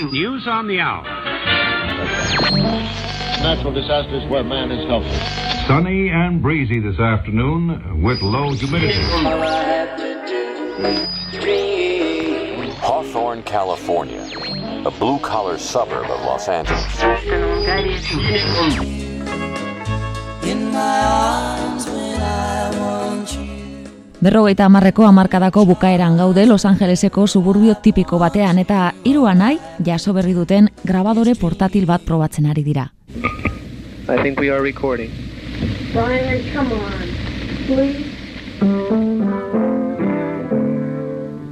News on the hour. Natural disasters where man is helpless. Sunny and breezy this afternoon with low humidity. Hawthorne, California, a blue collar suburb of Los Angeles. In my arms Berrogeita hamarreko hamarkadako bukaeran gaude Los Angeleseko suburbio tipiko batean eta hiru anai jaso berri duten grabadore portatil bat probatzen ari dira. I think we are recording. Brian, come on. Please.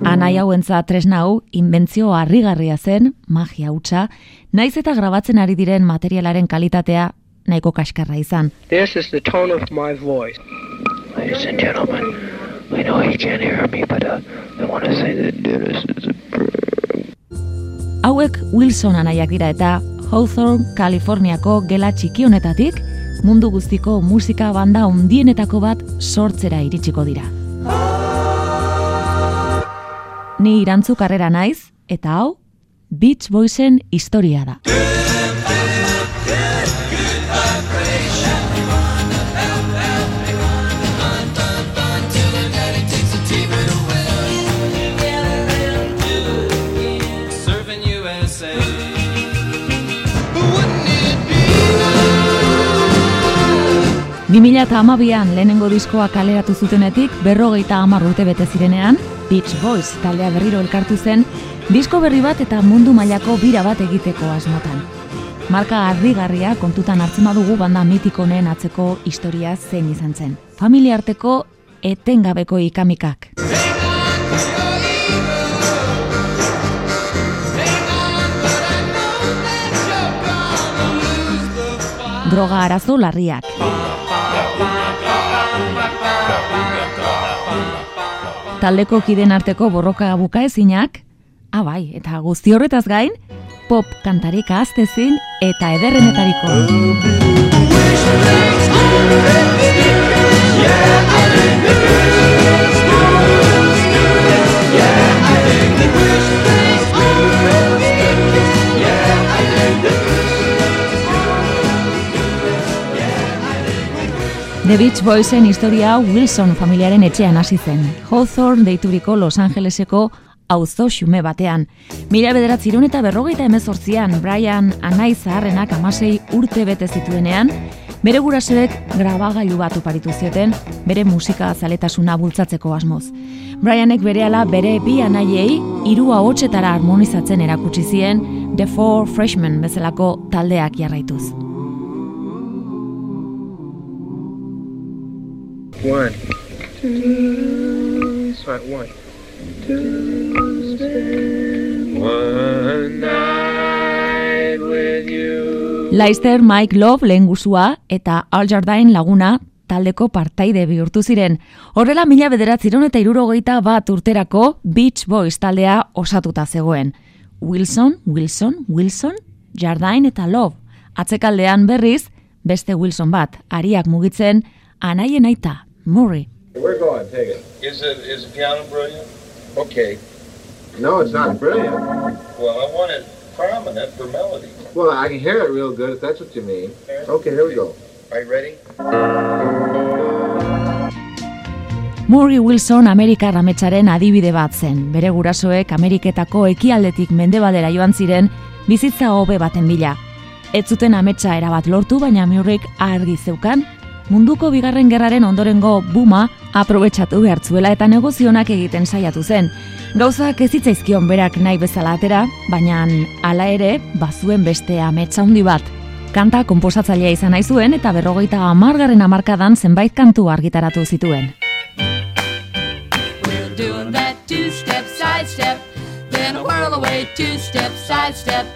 Anai hauentza tresna hau inbentzio harrigarria zen, magia hutsa, naiz eta grabatzen ari diren materialaren kalitatea nahiko kaskarra izan. This is the tone of my voice. Ladies and gentlemen, I know you can't hear me, but uh, I want to say that Dennis is a Hauek Wilson anaiak dira eta Hawthorne, Kaliforniako gela txiki honetatik mundu guztiko musika banda hundienetako bat sortzera iritsiko dira. Ni irantzu karrera naiz, eta hau, Beach Boysen historia da. 2008an lehenengo diskoa kaleratu zutenetik berrogeita hamar urte bete zirenean, Beach Boys taldea berriro elkartu zen, disko berri bat eta mundu mailako bira bat egiteko asmotan. Marka harrigarria kontutan hartzen badugu banda mitikonen atzeko historia zein izan zen. Familia arteko etengabeko ikamikak. Droga arazo larriak. Taldeko kiden arteko borroka bukaezinak, ah bai, eta guzti horretaz gain, pop kantarik ahaztezin eta ederrenetariko. The Beach Boysen historia Wilson familiaren etxean hasi zen. Hawthorne deituriko Los Angeleseko auzo xume batean. Mila bederatzirun eta berrogeita emezortzian Brian anai zaharrenak amasei urte bete zituenean, bere gurasoek grabagailu bat uparitu zioten bere musika zaletasuna bultzatzeko asmoz. Brianek berehala bere bi anaiei hiru ahotsetara harmonizatzen erakutsi zien The Four Freshmen bezalako taldeak jarraituz. One. Two. Right, one. Two. Spend one night with you. Leicester, Mike Love lehen guzua eta Al Jardine laguna taldeko partaide bihurtu ziren. Horrela mila bederatziron eta irurogeita bat urterako Beach Boys taldea osatuta zegoen. Wilson, Wilson, Wilson, Jardine eta Love. Atzekaldean berriz, beste Wilson bat, ariak mugitzen, anaien aita, Murray. We're going, take it. Is it is the piano brilliant? Okay. No, it's not brilliant. Well, I want it prominent for melody. Well, I can hear it real good if that's what you mean. Okay, here we go. Are you ready? Murray Wilson Amerikar ametsaren adibide bat zen. Bere gurasoek Ameriketako ekialdetik mendebaldera joan ziren bizitza hobe baten bila. Ez zuten ametsa erabat lortu, baina Murrayk argi zeukan, munduko bigarren gerraren ondorengo buma aprobetsatu behar zuela eta negozionak egiten saiatu zen. Gauzak ez zitzaizkion berak nahi bezala atera, baina hala ere bazuen beste ametsa handi bat. Kanta konposatzailea izan nahi zuen eta berrogeita amargarren amarkadan zenbait kantu argitaratu zituen. We're doing that two-step, side-step, then a whirl away, two-step, side-step.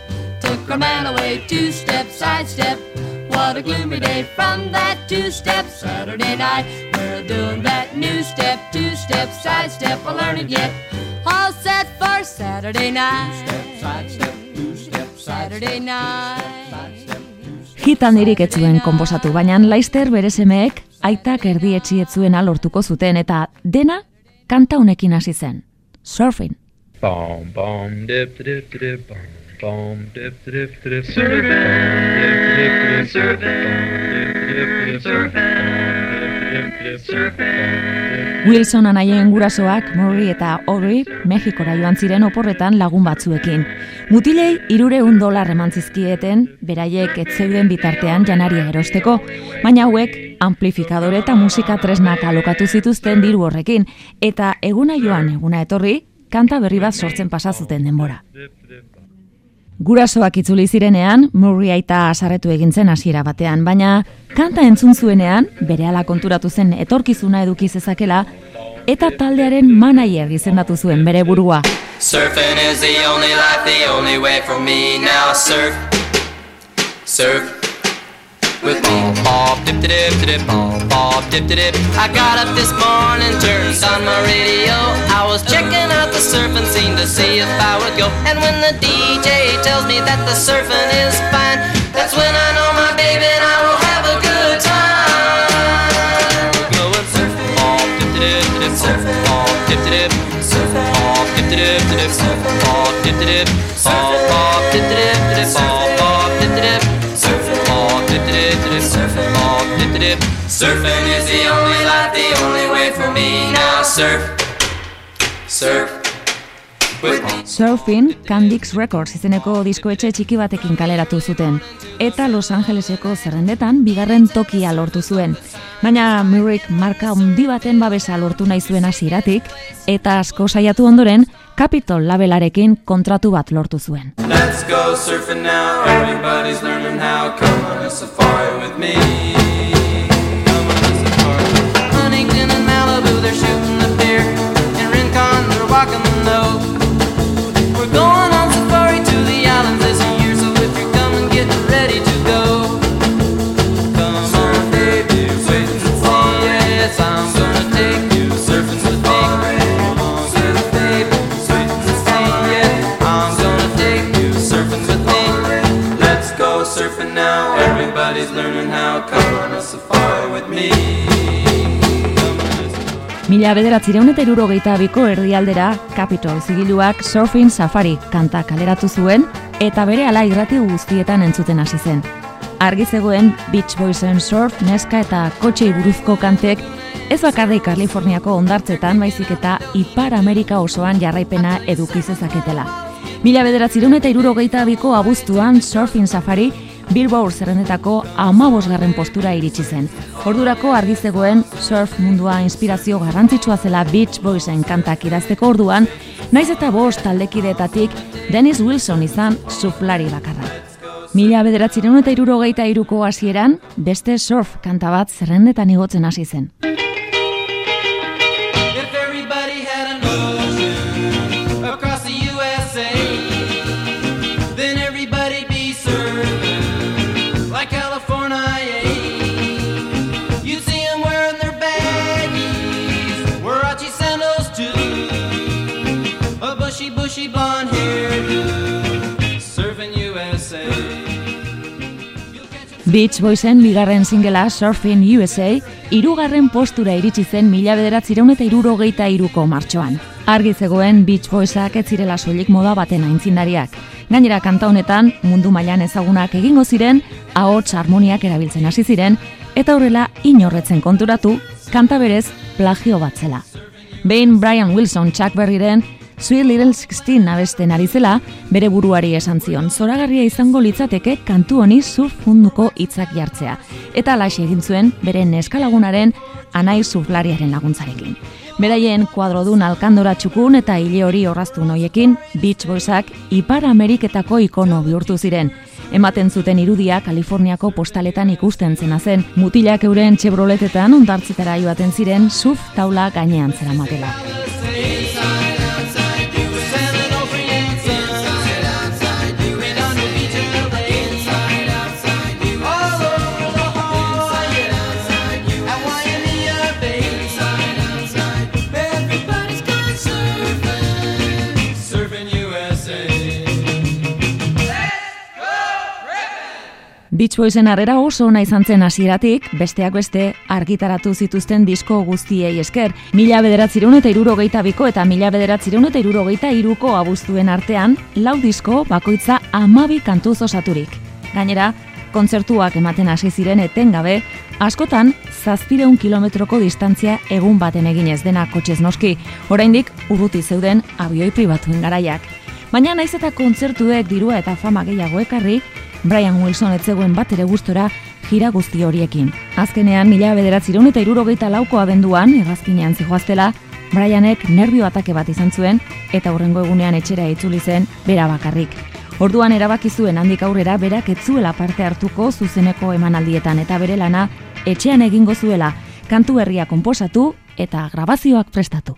Took our man away, two-step, side-step. What a gloomy day from that two-step Saturday night. We're doing that new step, two-step, side-step. We'll learn it yet. All set for Saturday night. Side-step, two-step, Saturday night. Hit handirik ez zuen konposatu, baina Leicester bere semeek aitak erdietxi ez zuena lortuko zuten eta dena kanta honekin hasi zen. Surfing. Bom, bom, dip, dip, dip, bom. Boom, dip, dip, dip, surfing, dip, dip, dip, surfing, dip, dip, surfing, surfing. Wilson anaien gurasoak Murray eta Ori Mexikora joan ziren oporretan lagun batzuekin. Mutilei irureun dolar eman zizkieten, beraiek ez zeuden bitartean janaria erosteko, baina hauek amplifikadore eta musika tresnak alokatu zituzten diru horrekin, eta eguna joan eguna etorri, kanta berri bat sortzen pasazuten denbora. Gurasoak itzuli zirenean, Murray aita asarretu egin zen hasiera batean, baina kanta entzun zuenean, berehala konturatu zen etorkizuna eduki zezakela, eta taldearen manager izendatu zuen bere burua. Surfing is the only life, the only way for me now. Surf, surf with me. Bob, dip, dip, dip, bob, bob, dip, dip. I got up this morning, turned on my radio. I was checking out the surfing scene to see if I would go. And when the DJ tells me that the surfing is fine, that's when I know my baby and I will have a good time. Going surf, bob, dip, dip, dip, surf, bob, dip, dip, surf, bob, dip, dip, dip, surf, bob, dip, dip, bob, bob, dip, dip, dip, bob, bob, dip. Surfing is the only life, the only way for me now. Surf, surf. Surfing Candix Records izeneko diskoetxe txiki batekin kaleratu zuten, eta Los Angeleseko zerrendetan bigarren tokia lortu zuen. Baina Murrayk marka handi baten babesa lortu nahi zuen hasieratik eta asko saiatu ondoren Capitol labelarekin kontratu bat lortu zuen. Let's go surfing now. Everybody's learning how. Come on a safari with me. Malibu, they're shooting the pier. In Rincon, they're walking the nose. We're going on safari to the islands this year, so if you're coming, get ready to go. Come on, baby, wait and see. Yes, I'm gonna take you surfing with me. Come on, baby, wait and see. Yeah, I'm gonna take you surfing with me. Let's go surfing now. Everybody's learning how. Come on a safari with me. Mila bederatzireun eta irurogeita abiko erdialdera Capitol zigiluak Surfing Safari kanta kaleratu zuen eta bere ala irrati guztietan entzuten hasi zen. Argi zegoen Beach Boysen surf, neska eta kotxei buruzko kantek ez bakarrik Kaliforniako ondartzetan baizik eta Ipar Amerika osoan jarraipena eduki zezaketela. Mila bederatzireun eta irurogeita abiko abuztuan Surfing Safari Billboard zerrendetako amabosgarren postura iritsi zen. Ordurako argi zegoen surf mundua inspirazio garrantzitsua zela Beach Boysen kantak idazteko orduan, naiz eta bost taldekideetatik Dennis Wilson izan suflari bakarra. Mila bederatzireun eta irurogeita iruko hasieran, beste surf kanta bat zerrendetan igotzen hasi zen. Beach Boysen bigarren singela Surfing USA irugarren postura iritsi zen mila bederatzireun eta irurogeita iruko martxoan. Argi zegoen Beach Boysak ez zirela soilik moda baten aintzindariak. Gainera kanta honetan mundu mailan ezagunak egingo ziren, ahots harmoniak erabiltzen hasi ziren, eta horrela inorretzen konturatu, kanta berez plagio bat zela. Behin Brian Wilson Chuck Berryren Sweet Little Sixteen abesten ari zela, bere buruari esan zion, zoragarria izango litzateke kantu honi surf munduko hitzak jartzea. Eta alaxe egin zuen bere neskalagunaren anai surflariaren laguntzarekin. Beraien kuadrodun alkandora txukun eta hile hori orraztu noiekin, Beach Boysak Ipar Ameriketako ikono bihurtu ziren. Ematen zuten irudia Kaliforniako postaletan ikusten zena zen, mutilak euren txebroletetan ondartzetara joaten ziren surf taula gainean zeramatela. Beach harrera oso ona izan zen hasieratik, besteak beste argitaratu zituzten disko guztiei esker. Mila bederatzireun eta irurogeita biko eta mila bederatzireun eta irurogeita iruko abuztuen artean, lau disko bakoitza amabi kantuz osaturik. Gainera, kontzertuak ematen hasi ziren etengabe, askotan zazpireun kilometroko distantzia egun baten eginez dena kotxez noski, oraindik urruti zeuden abioi pribatuen garaiak. Baina naiz eta kontzertuek dirua eta fama gehiago ekarri, Brian Wilson etzegoen bat ere gustora gira guzti horiekin. Azkenean, mila bederatzireun eta irurogeita lauko abenduan, egazkinean zijoaztela, Brianek nervio atake bat izan zuen eta hurrengo egunean etxera itzuli zen bera bakarrik. Orduan erabaki zuen handik aurrera berak etzuela parte hartuko zuzeneko emanaldietan eta bere lana etxean egingo zuela, kantu herria konposatu eta grabazioak prestatu.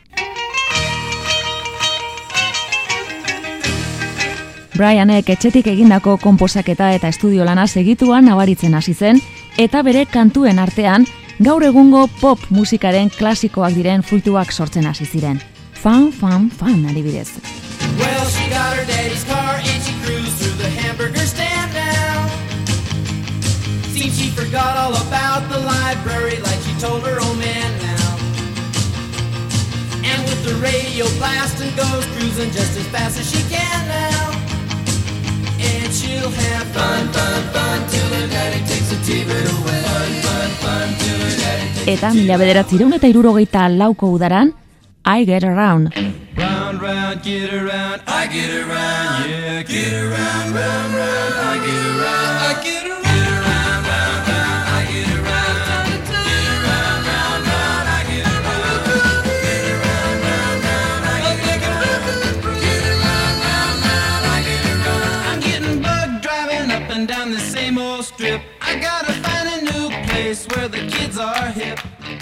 Brianek etxetik egindako konposaketa eta estudio lana segituan nabaritzen hasi zen eta bere kantuen artean gaur egungo pop musikaren klasikoak diren fruituak sortzen hasi ziren. Fan, fan, fan, adibidez. Well, she got her daddy's car and she cruised through the hamburger stand now. Seems she forgot all about the library like she told her old man now. And with the radio blasting goes cruising just as fast as she can now. And she'll have fun, fun, fun till her daddy takes the TV away. Fun, fun, fun till her daddy takes Eta mila bederatzireun eta irurogeita lauko udaran, I Get Around. Round, round, get around, I get around, yeah, get around, round, round, I get around,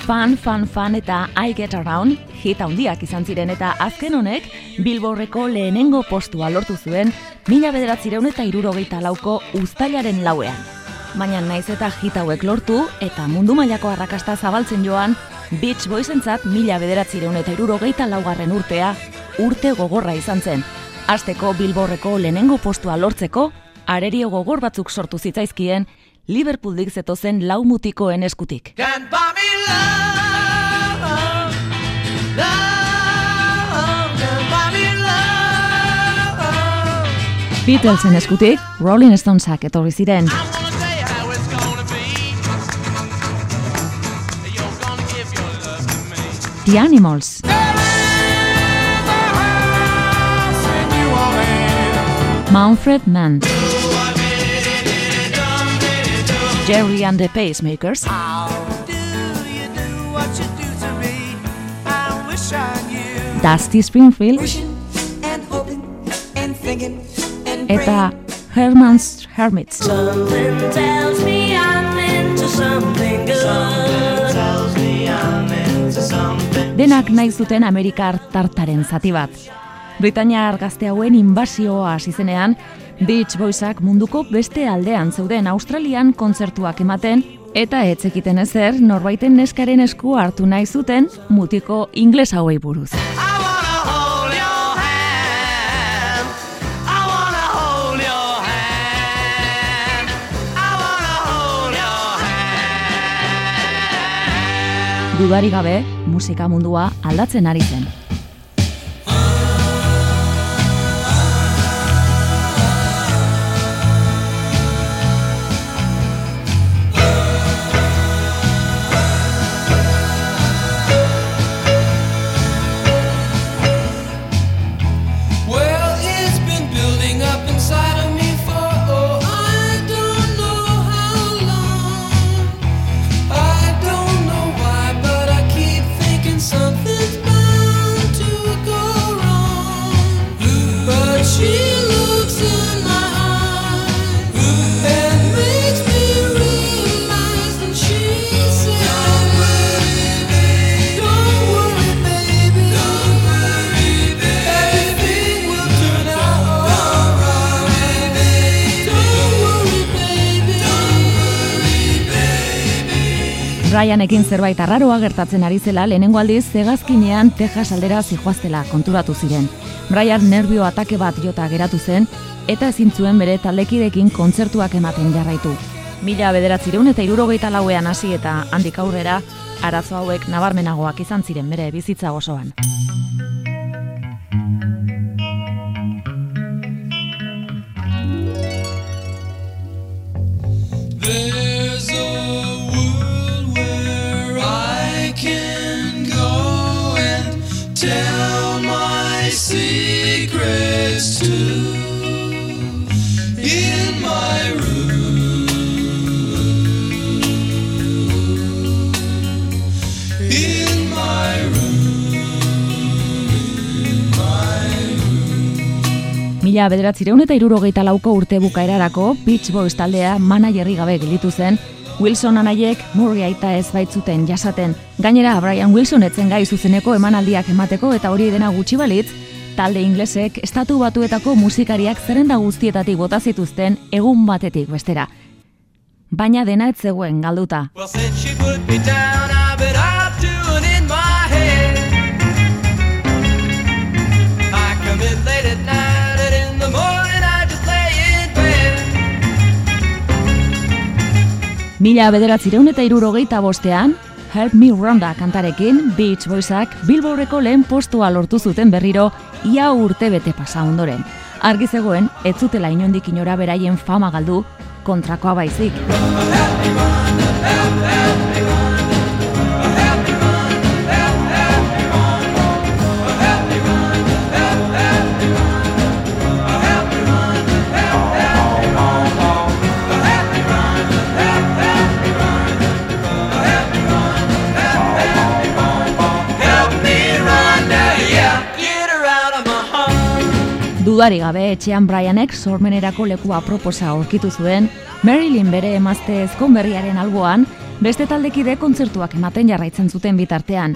Fan, fan, fan eta I Get Around hit handiak izan ziren eta azken honek Bilborreko lehenengo postua lortu zuen mila bederatzireun eta irurogeita lauko uztailaren lauean. Baina naiz eta hit hauek lortu eta mundu mailako arrakasta zabaltzen joan Beach Boysentzat mila bederatzireun eta irurogeita laugarren urtea urte gogorra izan zen. Azteko Bilborreko lehenengo postua lortzeko arerio gogor batzuk sortu zitzaizkien Liverpooldik zetozen lau mutikoen eskutik. Can't Beatlesen eskutik Rolling Stonesak etorri ziren. The Animals. Manfred Mann. Jerry and the Pacemakers. Dusty Springfield. Eta Herman's Hermits. Something tells me I'm into something good. Something tells me I'm into something. Denak nahi zuten Amerikar tartaren zati bat. Britaniar gazte hauen inbasioa hasi zenean, Beach Boysak munduko beste aldean zeuden Australian kontzertuak ematen eta etzekiten ezer norbaiten neskaren esku hartu nahi zuten mutiko ingles hauei buruz. Dudari gabe, musika mundua aldatzen ari zen. Ryanekin zerbait arraroa gertatzen ari zela lehenengo aldiz zegazkinean Texas aldera zijoaztela konturatu ziren. Brian nervio atake bat jota geratu zen eta ezin zuen bere taldekidekin kontzertuak ematen jarraitu. Mila bederatzireun eta irurogeita lauean hasi eta handik aurrera, arazo hauek nabarmenagoak izan ziren bere bizitza osoan. Secrets too. In my room. In my room. In my Mila bederatzireun eta irurogeita lauko urte bukaerarako Beach Boys taldea manajerri gabe gelitu zen, Wilson anaiek Murray aita ez baitzuten jasaten. Gainera, Brian Wilson etzen gai zuzeneko emanaldiak emateko eta hori dena gutxi balitz, talde inglesek estatu batuetako musikariak zerrenda guztietatik bota zituzten egun batetik bestera. Baina dena ez zegoen galduta. Well. Mila bederatzireun eta irurogeita bostean, Help Me Rhonda kantarekin Beach Boysak Billboardeko lehen postua lortu zuten berriro ia urte bete pasa ondoren. Argi zegoen, ez zutela inondik inora beraien fama galdu, kontrakoa baizik. Dudari gabe etxean Brianek sormenerako lekua proposa aurkitu zuen, Marilyn bere emazte ezkon berriaren alboan, beste taldekide kontzertuak ematen jarraitzen zuten bitartean.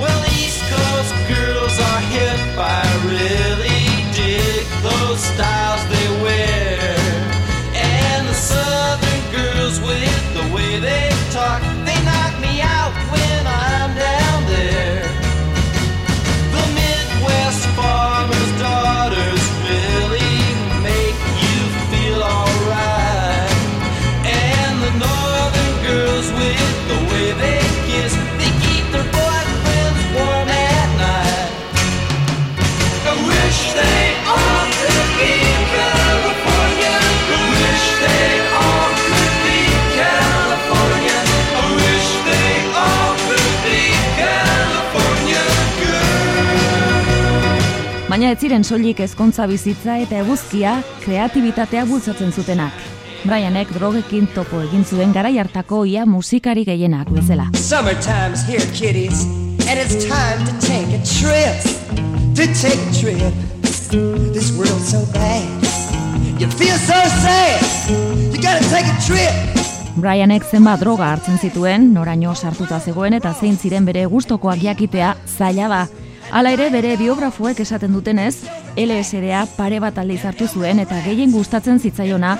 Well, East Coast girls are hip. I really dig those styles they wear. Baina ez ziren soilik ezkontza bizitza eta eguzkia kreatibitatea bultzatzen zutenak. Brianek drogekin topo egin zuen garai hartako ia musikari gehienak bezala. Summertime's here, kiddies, and it's time to take a trip. To take a trip. This world's so bad. You feel so sad. You gotta take a trip. Brianek zenbat droga hartzen zituen, noraino sartuta zegoen eta zein ziren bere gustokoak jakitea zaila da. Hala ere bere biografoek esaten dutenez, LSDa pare bat aldiz hartu zuen eta gehien gustatzen zitzaiona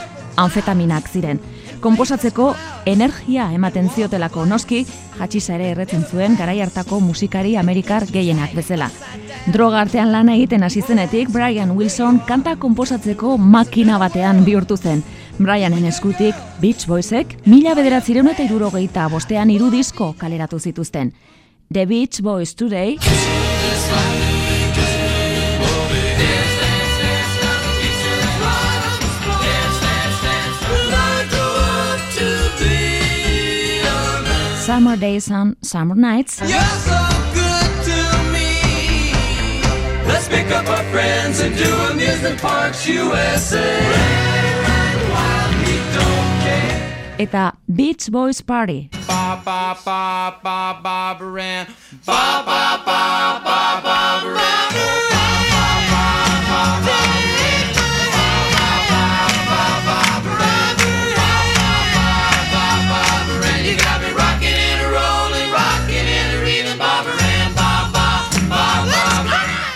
anfetaminak ziren. Konposatzeko energia ematen ziotelako noski, jatxisa ere erretzen zuen garai hartako musikari amerikar gehienak bezala. Droga artean lana egiten hasi zenetik, Brian Wilson kanta konposatzeko makina batean bihurtu zen. Brianen eskutik Beach Boysek mila bederatzireun eta irurogeita bostean hiru disko kaleratu zituzten. The Beach Boys Today, Summer Days and Summer Nights, You're so good to me. Let's pick up our friends and do amusement parks USA. Wild, we don't care. eta Beach Boys Party. Ba ba ba ba ba baran. Ba ba ba ba ba baran.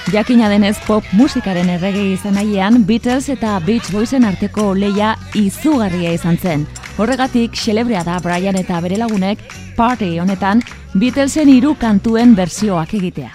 Jakina denez pop musikaren errege izan nahian, Beatles eta Beach Boysen arteko leia izugarria izan zen. Horregatik, xelebrea da Brian eta bere lagunek party honetan Beatlesen hiru kantuen bersioak egitea.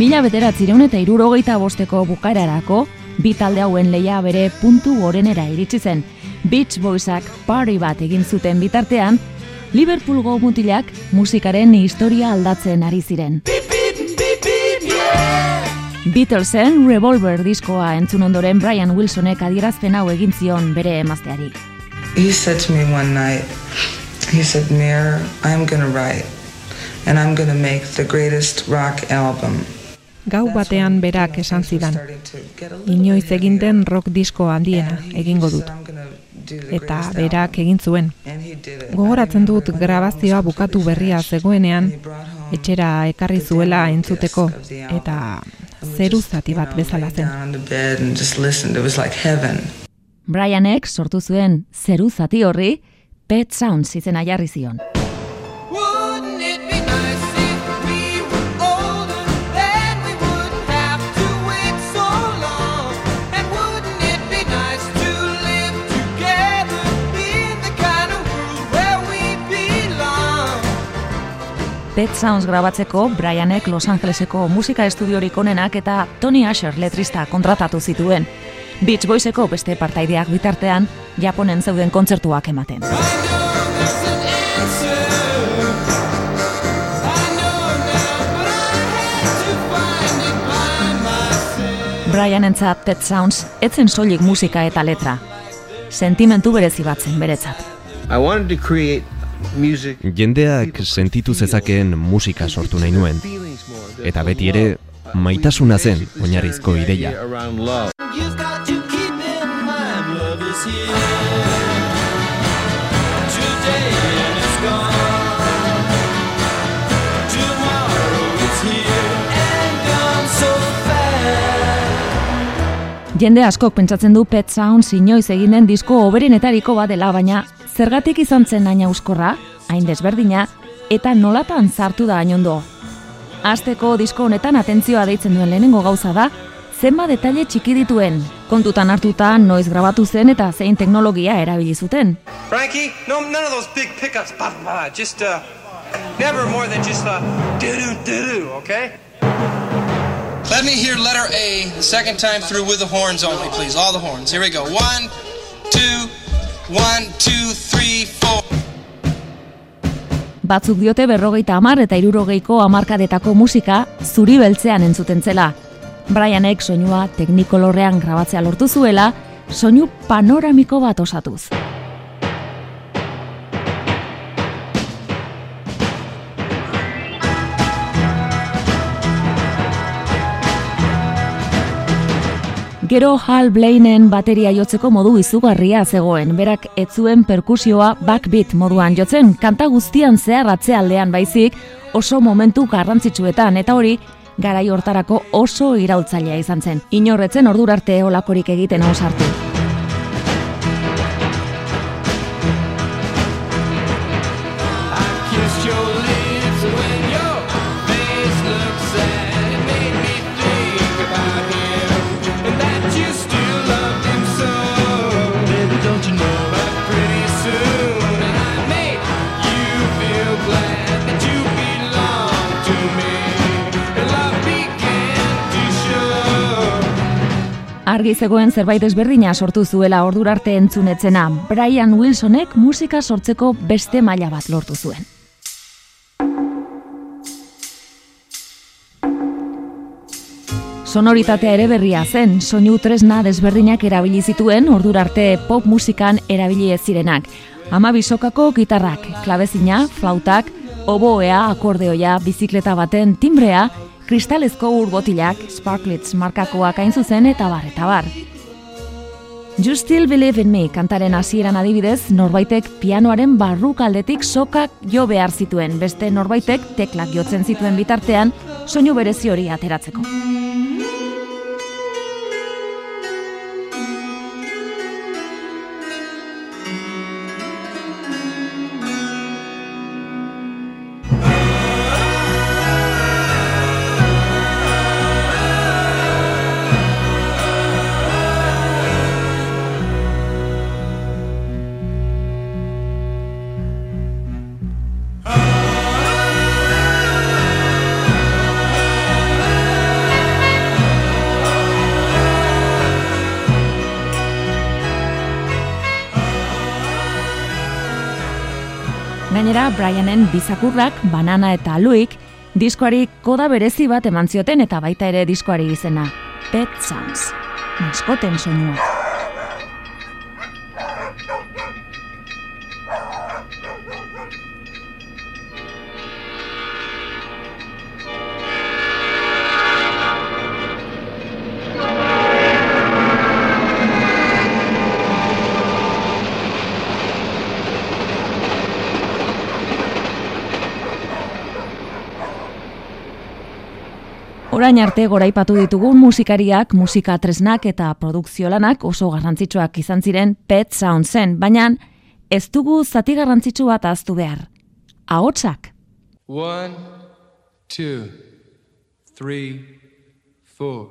Mila bederatzireun eta irurogeita bosteko bukaerarako, bi talde hauen leia bere puntu gorenera iritsi zen. Beach Boysak party bat egin zuten bitartean, Liverpoolgo mutilak musikaren historia aldatzen ari ziren. Beatlesen Revolver diskoa entzun ondoren Brian Wilsonek adierazpen hau egin zion bere emazteari. He said to me one night, he said, Mir, I'm gonna write, and I'm gonna make the greatest rock album. Gau batean berak esan zidan. Inoiz egin den rock disko handiena egingo dut. Eta berak egin zuen. Gogoratzen dut grabazioa bukatu berria zegoenean, etxera ekarri zuela entzuteko, eta zeru zati bat bezala zen. Brianek sortu zuen zeru zati horri Pet Sounds izena jarri zion. Pet Sounds grabatzeko Brianek Los Angeleseko musika estudiorik onenak eta Tony Asher letrista kontratatu zituen. Beach Boyseko beste partaideak bitartean Japonen zeuden kontzertuak ematen. Brian entzat Pet Sounds etzen soilik musika eta letra. Sentimentu berezi bat zen beretzat. I wanted to create Jendeak sentitu zezakeen musika sortu nahi nuen. Eta beti ere, maitasuna zen oinarrizko ideia. Jende askok pentsatzen du Pet Sounds inoiz egin den disko oberenetariko bat dela, baina zergatik izan zen hain auskorra, hain desberdina, eta nolatan sartu da hainondo. Azteko disko honetan atentzioa deitzen duen lehenengo gauza da, zenba detaile txiki dituen, kontutan hartuta noiz grabatu zen eta zein teknologia erabili zuten. Frankie, no, none of those big pickups. Blah, blah. Just uh, never more than just uh. Okay. Let me hear letter A second time through with the horns only, please. All the horns. Here we go. One, two, one, two, three, four. Batzuk diote berrogeita hamar eta irurogeiko hamarkadetako musika zuri beltzean entzuten zela. Brianek soinua teknikolorrean grabatzea lortu zuela, soinu panoramiko bat osatuz. Gero Hal Blainen bateria jotzeko modu izugarria zegoen, berak ez zuen perkusioa backbeat moduan jotzen, kanta guztian zehar atzealdean baizik, oso momentu garrantzitsuetan, eta hori, garai hortarako oso iraultzailea izan zen. Inorretzen ordurarte olakorik egiten ausartu. Kissed Argi zegoen zerbait ezberdina sortu zuela ordurarte entzunetzena, Brian Wilsonek musika sortzeko beste maila bat lortu zuen. Sonoritatea ere berria zen, soinu tresna desberdinak erabili zituen ordurarte pop musikan erabili ez zirenak. Ama bisokako gitarrak, klabezina, flautak, oboea, akordeoia, bizikleta baten timbrea, kristalezko urbotilak, sparklets markakoak hain zuzen eta bar, eta bar. You Still Believe in Me kantaren hasieran adibidez, norbaitek pianoaren barruk aldetik sokak jo behar zituen, beste norbaitek teklak jotzen zituen bitartean, soinu berezi hori ateratzeko. Gainera, Brianen bizakurrak, banana eta aluik, diskoari koda berezi bat eman zioten eta baita ere diskoari izena. Pet Sounds. Maskoten soinua. Orain arte goraipatu ditugun musikariak, musika tresnak eta produkzio lanak oso garrantzitsuak izan ziren Pet Sound zen, baina ez dugu zati garrantzitsu bat aztu behar. Ahotsak. One, two, three, four.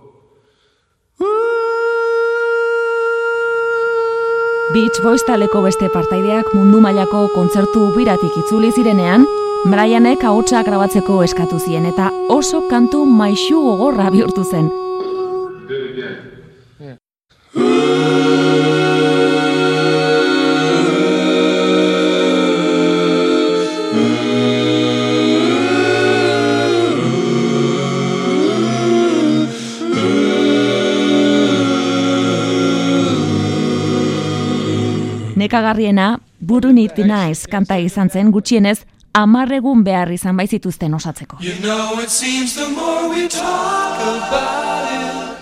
Beach Boys taleko beste partaideak mundu mailako kontzertu biratik itzuli zirenean, Brianek ahotsak grabatzeko eskatu zien eta oso kantu maixu gogorra bihurtu zen. Nekagarriena, Buru Nitina kanta izan zen gutxienez, amarregun behar izan baizituzten osatzeko. You know it seems the more we talk about it,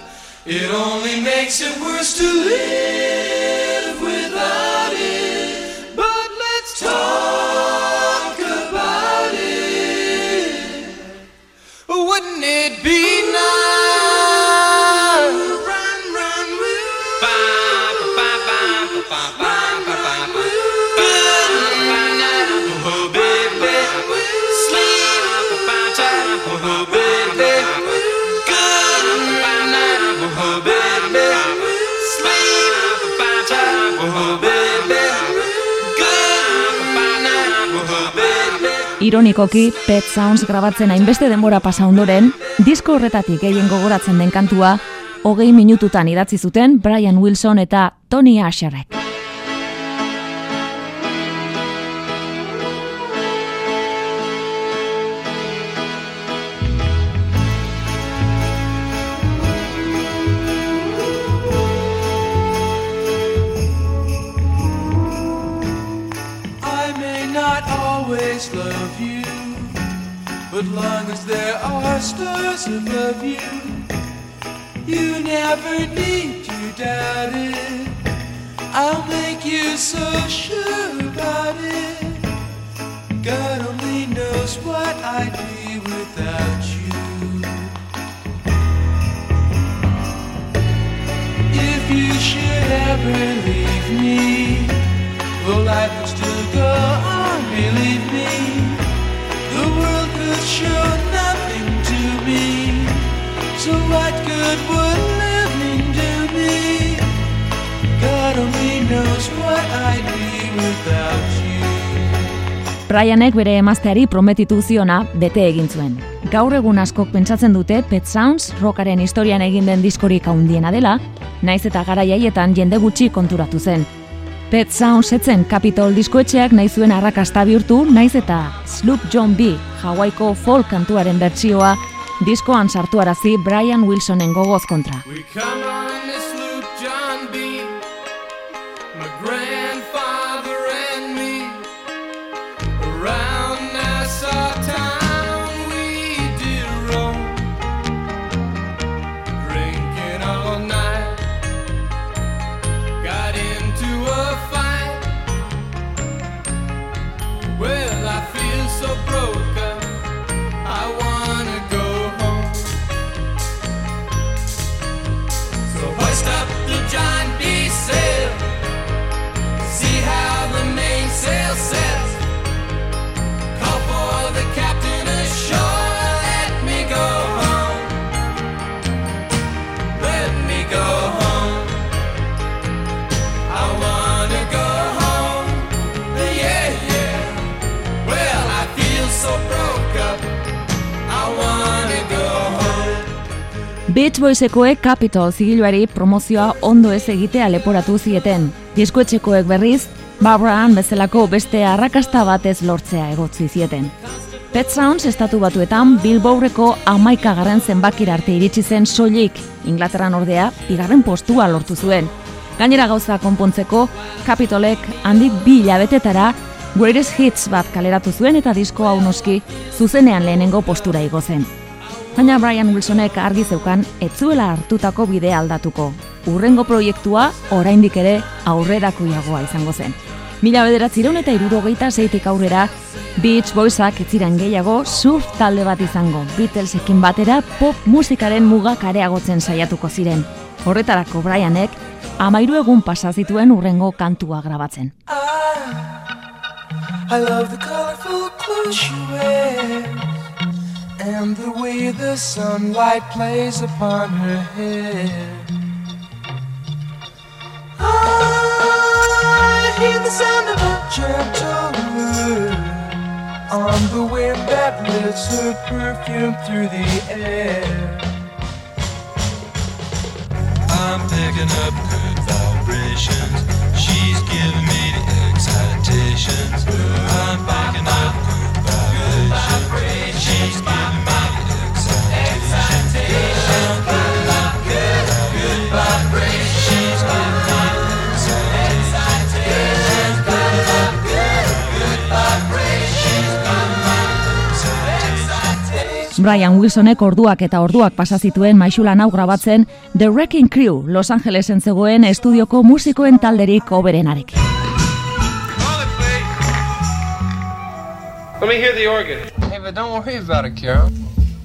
it only makes it worse to live without it. But let's talk about it. Wouldn't it be nice? Run, run, woo. Ba, Ironikoki, Pet Sounds grabatzen hainbeste denbora pasa ondoren, disko horretatik gehien gogoratzen den kantua, hogei minututan idatzi zuten Brian Wilson eta Tony Asherrek. Doubt it. I'll make you so sure about it. God only knows what I'd be without you. If you should ever leave me, the life would still go on, believe me. The world could show nothing to me. So what Brianek bere emazteari prometitu ziona bete egin zuen. Gaur egun askok pentsatzen dute Pet Sounds rockaren historian egin den diskorik handiena dela, naiz eta garaiaietan jende gutxi konturatu zen. Pet Sounds etzen Capitol diskoetxeak nahi zuen arrakasta bihurtu, naiz eta Sloop John B. Hawaiko folk kantuaren bertsioa diskoan sartuarazi Brian Wilsonen gogoz kontra. Beach Boysekoek Capitol zigiluari promozioa ondo ez egitea leporatu zieten. Diskoetxekoek berriz, Barbara bezalako beste arrakasta batez lortzea egotzi zieten. Pet Sounds estatu batuetan Billboardeko amaika garren zenbakira arte iritsi zen soilik, Inglaterran ordea, bigarren postua lortu zuen. Gainera gauza konpontzeko, Capitolek handik bi hilabetetara Greatest Hits bat kaleratu zuen eta disko hau noski zuzenean lehenengo postura igo zen. Baina Brian Wilsonek argi zeukan etzuela hartutako bidea aldatuko. Urrengo proiektua oraindik ere aurrerakoiagoa izango zen. Mila bederatzireun eta irurogeita zeitik aurrera, Beach Boysak etziran gehiago surf talde bat izango. Beatlesekin batera pop musikaren mugak areagotzen saiatuko ziren. Horretarako Brianek, amairu egun pasa zituen urrengo kantua grabatzen. I love the colorful clothes she wears and the way the sunlight plays upon her hair. I hear the sound of a gentle word on the wind that lifts her perfume through the air. I'm picking up good vibrations. She's giving me the excitations. I'm picking up Brian Wilsonek orduak eta orduak pasa zituen maixulan hau grabatzen The Wrecking Crew Los Angelesen zegoen estudioko musikoen talderik oberenarekin. Let me hear the organ. Hey, but don't worry about it, Carol.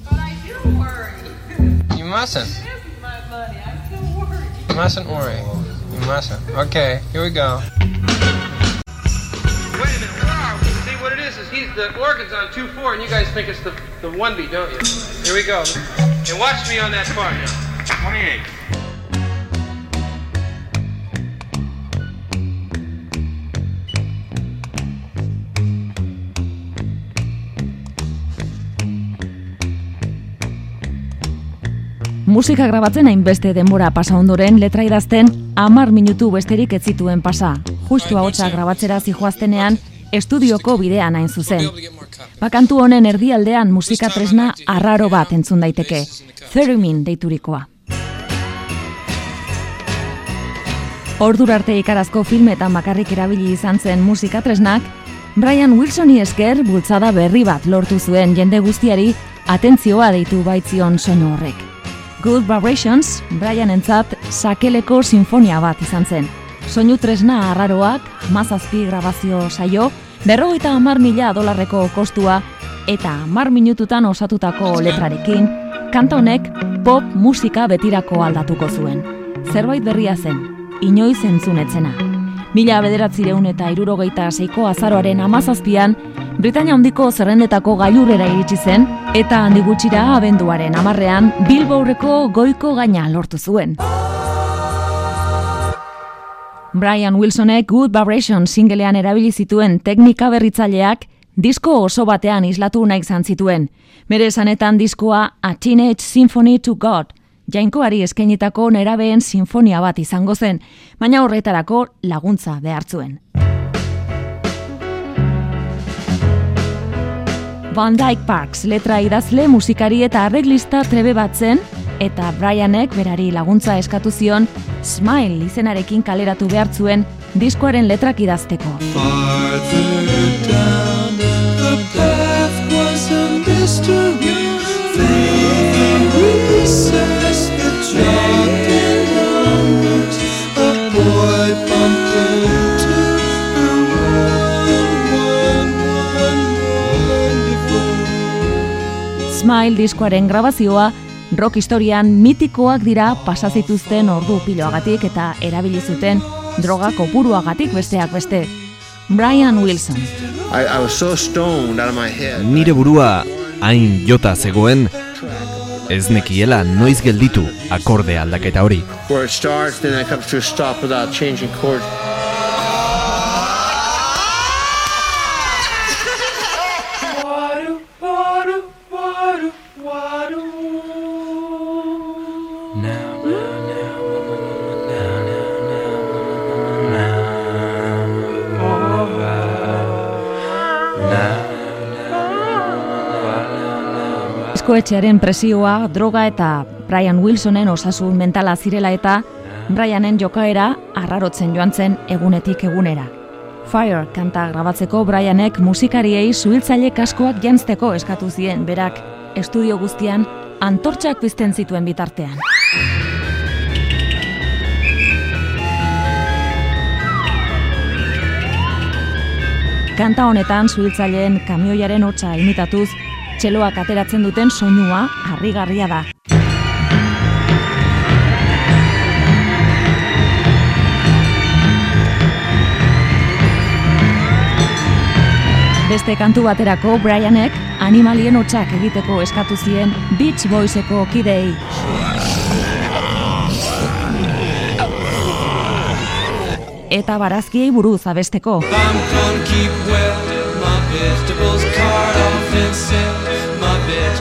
But I do worry. You mustn't. My buddy, I'm still worried. You mustn't worry. You mustn't. Okay, here we go. Wait a minute, where are we? See, what it is is he's the organ's on 2-4, and you guys think it's the, the 1 beat, don't you? Here we go. And watch me on that part now. 28. Musika grabatzen hainbeste denbora pasa ondoren letra idazten hamar minutu besterik ez zituen pasa. Justu ahotsa grabatzera zijoaztenean estudioko bidean hain zuzen. Bakantu honen erdialdean musika tresna arraro bat entzun daiteke. Theremin deiturikoa. Ordura arte ikarazko filmetan bakarrik erabili izan zen musika tresnak, Brian Wilsoni esker bultzada berri bat lortu zuen jende guztiari atentzioa deitu baitzion soinu horrek. Good Vibrations, Brian entzat, sakeleko sinfonia bat izan zen. Soinu tresna arraroak, mazazpi grabazio saio, berrogeita hamar mila dolarreko kostua eta hamar minututan osatutako letrarekin, kanta honek pop musika betirako aldatuko zuen. Zerbait berria zen, inoiz entzunetzena. Mila bederatzireun eta irurogeita seiko azaroaren amazazpian, Britania handiko zerrendetako gailurrera iritsi zen, eta handi gutxira abenduaren amarrean Billboardeko goiko gaina lortu zuen. Brian Wilsonek Good Vibration singlean erabili zituen teknika berritzaileak disko oso batean islatu nahi izan zituen. Bere esanetan diskoa A Teenage Symphony to God, jainkoari eskainitako nerabeen sinfonia bat izango zen, baina horretarako laguntza behartzuen. Van Dyke Parks letra idazle musikari eta arreglista trebe bat zen, eta Brianek berari laguntza eskatu zion Smile izenarekin kaleratu behartzuen diskoaren letrak idazteko. Down the path was a mystery. Smile diskoaren grabazioa rock historian mitikoak dira pasa zituzten ordu piloagatik eta erabili zuten droga kopuruagatik besteak beste. Brian Wilson. I, I was so stoned out of my head. Nire burua hain jota zegoen, ez nekiela noiz gelditu akorde aldaketa hori. Where it starts, then it comes to a stop without changing chords. Diskoetxearen presioa, droga eta Brian Wilsonen osasun mentala zirela eta Brianen jokaera arrarotzen joan zen egunetik egunera. Fire kanta grabatzeko Brianek musikariei zuhiltzaile kaskoak jantzteko eskatu zien berak estudio guztian antortxak pizten zituen bitartean. Kanta honetan zuhiltzaileen kamioiaren hotza imitatuz, txeloak ateratzen duten soinua harrigarria da. Beste kantu baterako Brianek animalien hotxak egiteko eskatu zien Beach Boyseko kidei. Eta barazkiei buruz abesteko.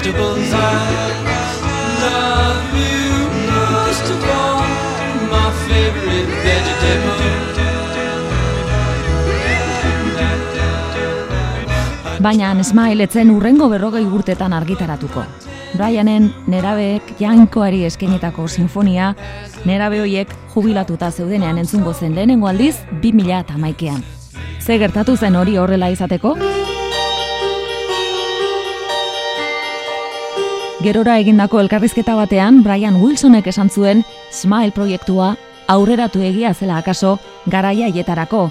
Vegetables. I love you most of all, my favorite vegetable. Baina Smile etzen urrengo berrogei urtetan argitaratuko. Brianen nerabeek jainkoari eskenetako sinfonia, nerabe hoiek jubilatuta zeudenean entzungo zen lehenengo aldiz 2000 eta maikean. Ze gertatu zen hori horrela izateko? Gerora egindako elkarrizketa batean, Brian Wilsonek esan zuen Smile proiektua aurreratu egia zela akaso garaia hietarako.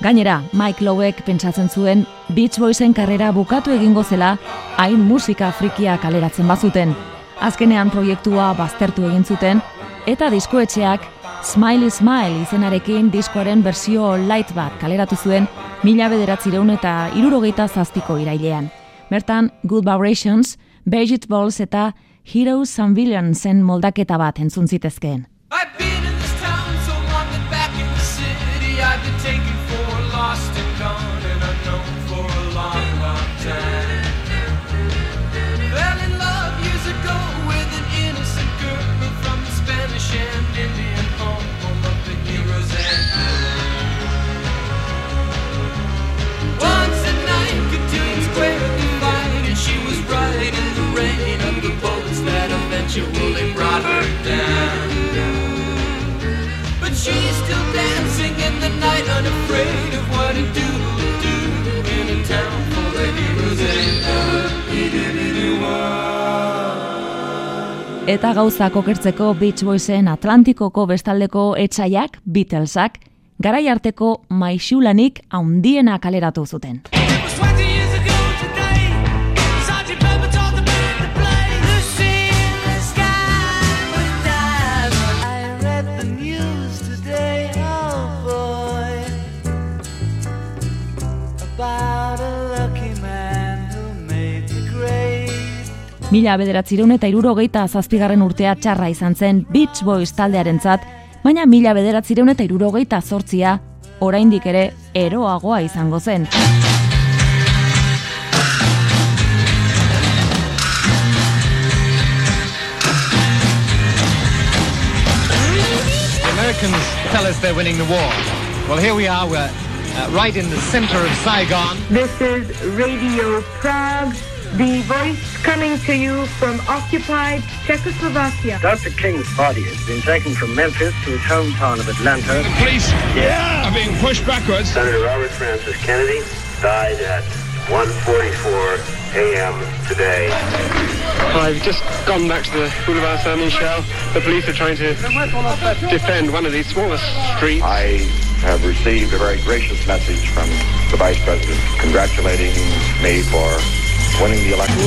Gainera, Mike Lowek pentsatzen zuen Beach Boysen karrera bukatu egingo zela hain musika frikia kaleratzen bazuten. Azkenean proiektua baztertu egin zuten eta diskoetxeak Smiley Smile izenarekin diskoaren bersio light bat kaleratu zuen mila bederatzireun eta irurogeita zaztiko irailean. Bertan, Good Vibrations, Balls eta Heroes and Villains moldaketa bat entzun zitezkeen. She's still dancing in the night, unafraid of what it do do in a town full of heroes and Eta gauzak okertzeko Beach Boysen Atlantikoko bestaldeko etxaiak, Beatlesak, garai arteko maixulanik haundiena kaleratu zuten. Mila bederatzireun eta irurogeita zazpigarren urtea txarra izan zen Beach Boys taldearentzat, baina mila bederatzireun eta irurogeita zortzia, oraindik ere eroagoa izango zen. Americans tell us they're winning the war. Well, here we are. We're uh, right in the center of Saigon. This is Radio Prague, the voice coming to you from occupied Czechoslovakia. Dr. King's body has been taken from Memphis to his hometown of Atlanta. The police are being pushed backwards. Senator Robert Francis Kennedy died at 1:44 a.m. today. I've just gone back to the Boulevard Saint-Michel. The police are trying to defend one of these smallest streets. I have received a very gracious message from the Vice President congratulating me for winning the election.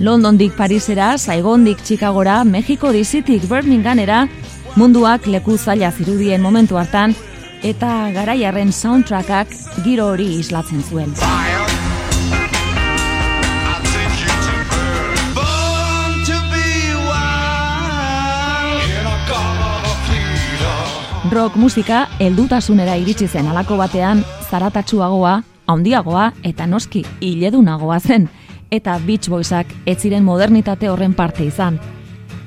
Londondik Parisera, Saigondik Chicagora, Mexiko dizitik Birminghamera, munduak leku zaila zirudien momentu hartan, eta garaiarren soundtrackak giro hori islatzen zuen. Rock musika heldutasunera iritsi zen alako batean, zaratatsuagoa, handiagoa eta noski hiledunagoa zen eta Beach Boysak ez ziren modernitate horren parte izan.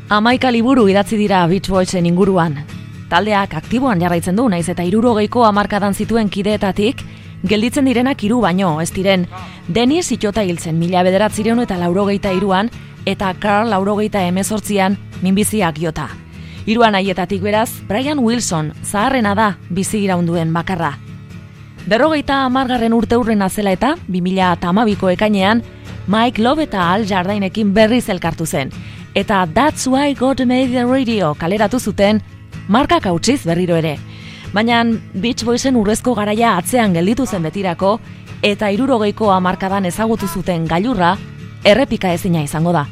Amaika liburu idatzi dira Beach Boysen inguruan. Taldeak aktiboan jarraitzen du naiz eta irurogeiko amarkadan zituen kideetatik, gelditzen direnak hiru baino, ez diren. Denis itxota hiltzen mila bederatzireun eta laurogeita iruan, eta Carl laurogeita emezortzian, minbiziak jota. Hiruan haietatik beraz, Brian Wilson, zaharrena da bizi iraunduen bakarra. Berrogeita amargarren urte urrena zela eta, 2008ko ekainean, Mike Love eta Al Jardainekin berriz elkartu zen. Eta That's Why God Made the Radio kaleratu zuten, markak hautsiz berriro ere. Baina Beach Boysen urrezko garaia atzean gelditu zen betirako, eta irurogeiko amarkadan ezagutu zuten gailurra, errepika ezina izango da.